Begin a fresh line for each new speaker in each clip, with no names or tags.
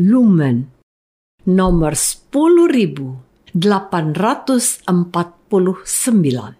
Lumen nomor 10849.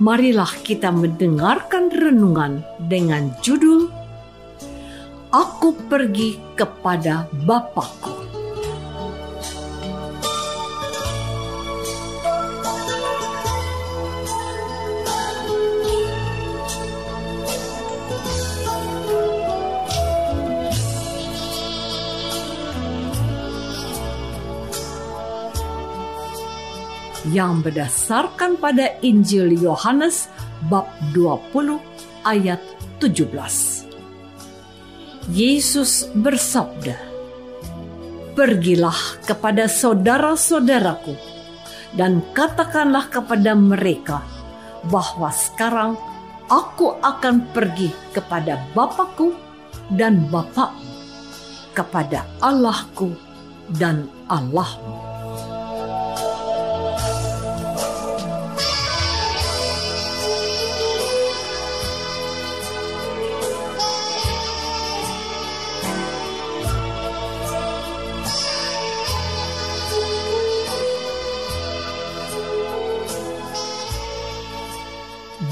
marilah kita mendengarkan renungan dengan judul Aku pergi kepada Bapakku. Yang berdasarkan pada Injil Yohanes bab 20 ayat 17. Yesus bersabda, Pergilah kepada saudara-saudaraku dan katakanlah kepada mereka bahwa sekarang aku akan pergi kepada Bapakku dan Bapakmu, kepada Allahku dan Allahmu.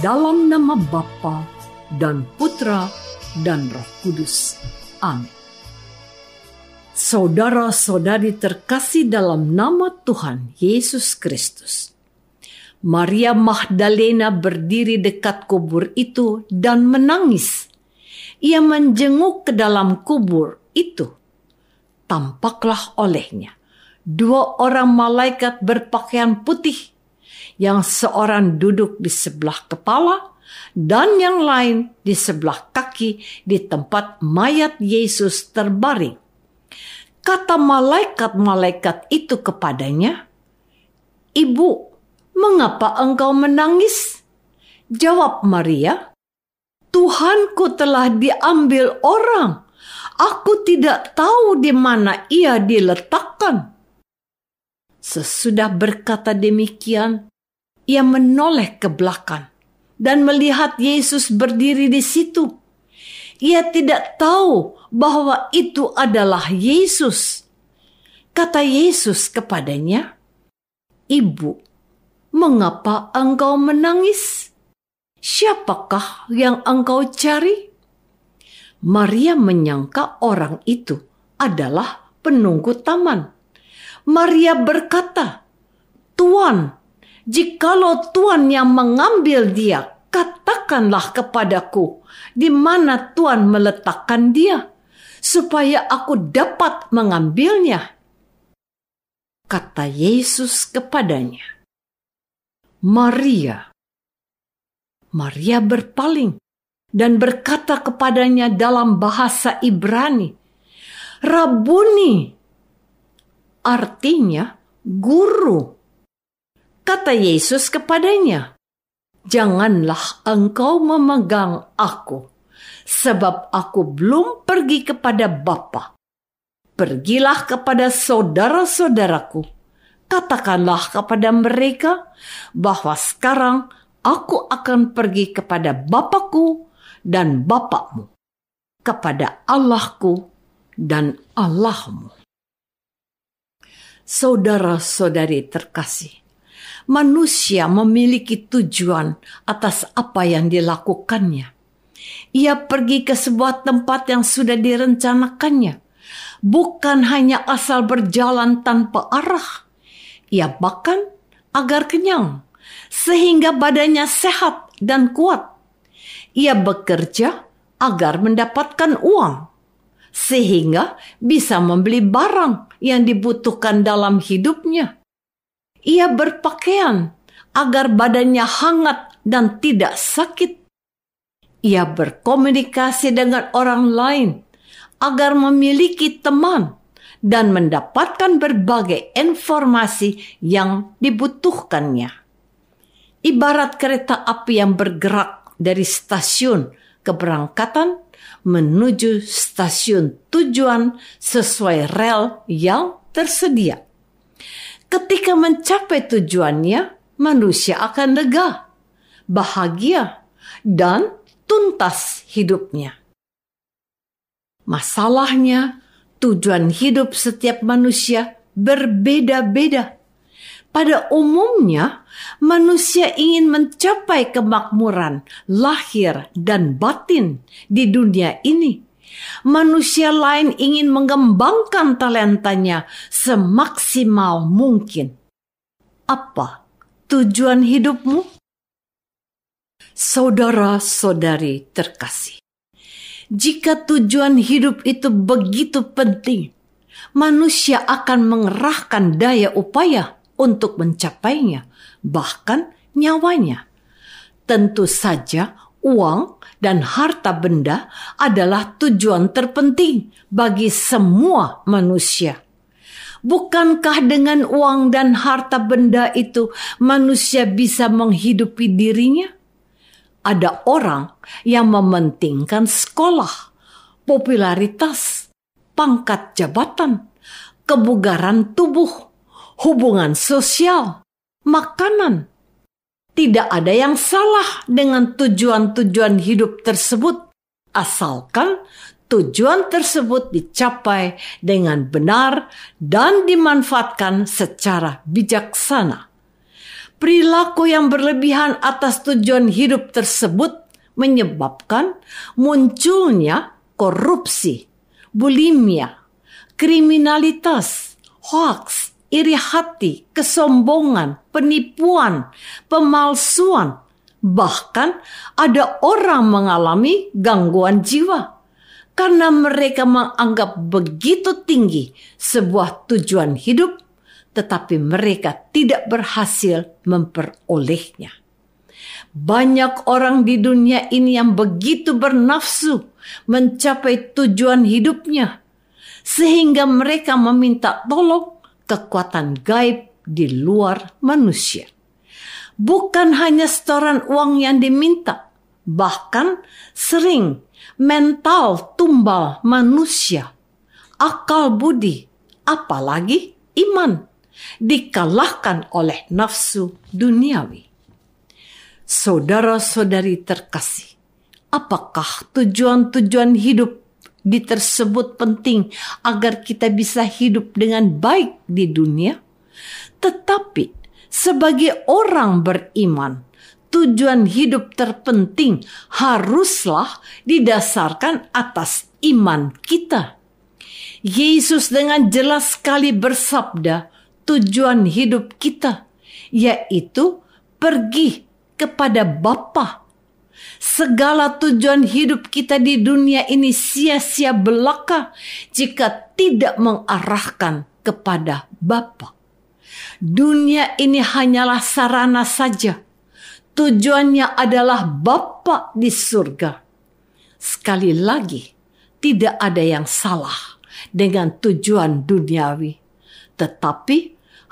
Dalam nama Bapa dan Putra dan Roh Kudus. Amin. Saudara-saudari terkasih dalam nama Tuhan Yesus Kristus. Maria Magdalena berdiri dekat kubur itu dan menangis. Ia menjenguk ke dalam kubur itu. Tampaklah olehnya dua orang malaikat berpakaian putih yang seorang duduk di sebelah kepala dan yang lain di sebelah kaki di tempat mayat Yesus terbaring. Kata malaikat-malaikat itu kepadanya, "Ibu, mengapa engkau menangis?" Jawab Maria, "Tuhanku telah diambil orang. Aku tidak tahu di mana ia diletakkan." Sesudah berkata demikian, ia menoleh ke belakang dan melihat Yesus berdiri di situ. Ia tidak tahu bahwa itu adalah Yesus. Kata Yesus kepadanya, "Ibu, mengapa engkau menangis? Siapakah yang engkau cari?" Maria menyangka orang itu adalah penunggu taman. Maria berkata, "Tuan, Jikalau Tuhan yang mengambil dia, katakanlah kepadaku di mana Tuhan meletakkan dia, supaya aku dapat mengambilnya. Kata Yesus kepadanya, Maria. Maria berpaling dan berkata kepadanya dalam bahasa Ibrani, Rabuni, artinya guru. Kata Yesus kepadanya, Janganlah engkau memegang aku, sebab aku belum pergi kepada Bapa. Pergilah kepada saudara-saudaraku. Katakanlah kepada mereka bahwa sekarang aku akan pergi kepada Bapakku dan Bapakmu, kepada Allahku dan Allahmu. Saudara-saudari terkasih, manusia memiliki tujuan atas apa yang dilakukannya. Ia pergi ke sebuah tempat yang sudah direncanakannya, bukan hanya asal berjalan tanpa arah. Ia bahkan agar kenyang, sehingga badannya sehat dan kuat. Ia bekerja agar mendapatkan uang sehingga bisa membeli barang yang dibutuhkan dalam hidupnya. Ia berpakaian agar badannya hangat dan tidak sakit. Ia berkomunikasi dengan orang lain agar memiliki teman dan mendapatkan berbagai informasi yang dibutuhkannya. Ibarat kereta api yang bergerak dari stasiun keberangkatan menuju stasiun tujuan sesuai rel yang tersedia. Ketika mencapai tujuannya, manusia akan lega, bahagia, dan tuntas hidupnya. Masalahnya, tujuan hidup setiap manusia berbeda-beda. Pada umumnya, manusia ingin mencapai kemakmuran lahir dan batin di dunia ini. Manusia lain ingin mengembangkan talentanya semaksimal mungkin. Apa tujuan hidupmu? Saudara-saudari terkasih, jika tujuan hidup itu begitu penting, manusia akan mengerahkan daya upaya untuk mencapainya, bahkan nyawanya. Tentu saja, uang dan harta benda adalah tujuan terpenting bagi semua manusia. Bukankah dengan uang dan harta benda itu manusia bisa menghidupi dirinya? Ada orang yang mementingkan sekolah, popularitas, pangkat jabatan, kebugaran tubuh, hubungan sosial, makanan. Tidak ada yang salah dengan tujuan-tujuan hidup tersebut, asalkan tujuan tersebut dicapai dengan benar dan dimanfaatkan secara bijaksana. Perilaku yang berlebihan atas tujuan hidup tersebut menyebabkan munculnya korupsi, bulimia, kriminalitas, hoaks, iri hati, kesombongan, penipuan, pemalsuan. Bahkan ada orang mengalami gangguan jiwa karena mereka menganggap begitu tinggi sebuah tujuan hidup, tetapi mereka tidak berhasil memperolehnya. Banyak orang di dunia ini yang begitu bernafsu mencapai tujuan hidupnya, sehingga mereka meminta tolong kekuatan gaib di luar manusia. Bukan hanya setoran uang yang diminta, bahkan sering mental tumbal manusia, akal budi, apalagi iman dikalahkan oleh nafsu duniawi. Saudara-saudari terkasih, apakah tujuan-tujuan hidup di tersebut penting agar kita bisa hidup dengan baik di dunia. Tetapi sebagai orang beriman, tujuan hidup terpenting haruslah didasarkan atas iman kita. Yesus dengan jelas sekali bersabda tujuan hidup kita, yaitu pergi kepada Bapa Segala tujuan hidup kita di dunia ini sia-sia belaka jika tidak mengarahkan kepada Bapa. Dunia ini hanyalah sarana saja. Tujuannya adalah Bapa di surga. Sekali lagi, tidak ada yang salah dengan tujuan duniawi, tetapi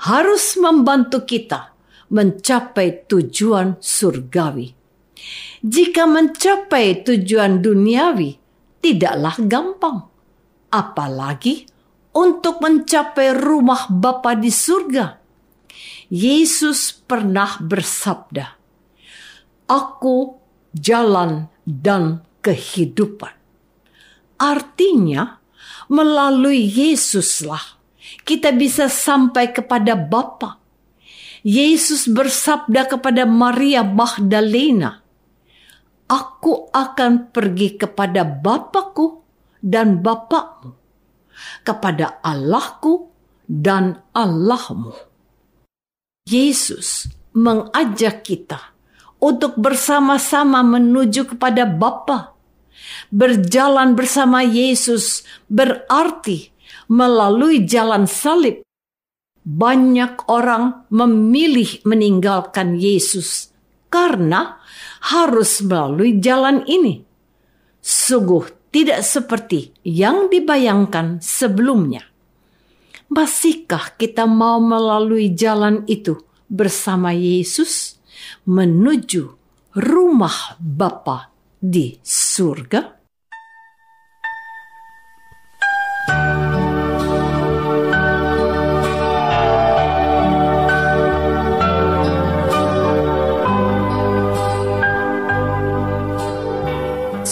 harus membantu kita mencapai tujuan surgawi. Jika mencapai tujuan duniawi, tidaklah gampang. Apalagi untuk mencapai rumah Bapa di surga. Yesus pernah bersabda, Aku jalan dan kehidupan. Artinya, melalui Yesuslah kita bisa sampai kepada Bapa. Yesus bersabda kepada Maria Magdalena, Aku akan pergi kepada Bapakku dan Bapakmu, kepada Allahku dan Allahmu. Yesus mengajak kita untuk bersama-sama menuju kepada Bapa. Berjalan bersama Yesus berarti melalui jalan salib. Banyak orang memilih meninggalkan Yesus karena harus melalui jalan ini. Sungguh tidak seperti yang dibayangkan sebelumnya. Masihkah kita mau melalui jalan itu bersama Yesus? menuju rumah Bapa di surga?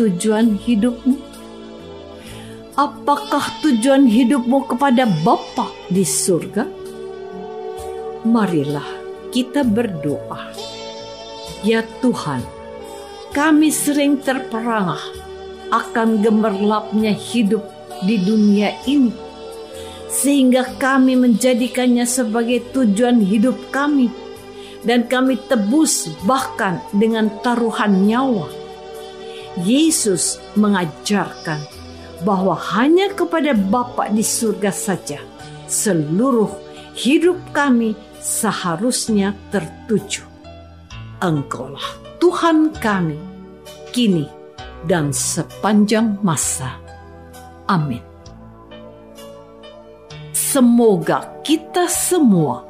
Tujuan hidupmu? apakah tujuan hidupmu kepada Bapa di surga? Marilah kita berdoa. Ya Tuhan, kami sering terperangah akan gemerlapnya hidup di dunia ini, sehingga kami menjadikannya sebagai tujuan hidup kami, dan kami tebus bahkan dengan taruhan nyawa. Yesus mengajarkan bahwa hanya kepada Bapa di surga saja seluruh hidup kami seharusnya tertuju. Engkaulah Tuhan kami, kini dan sepanjang masa. Amin. Semoga kita semua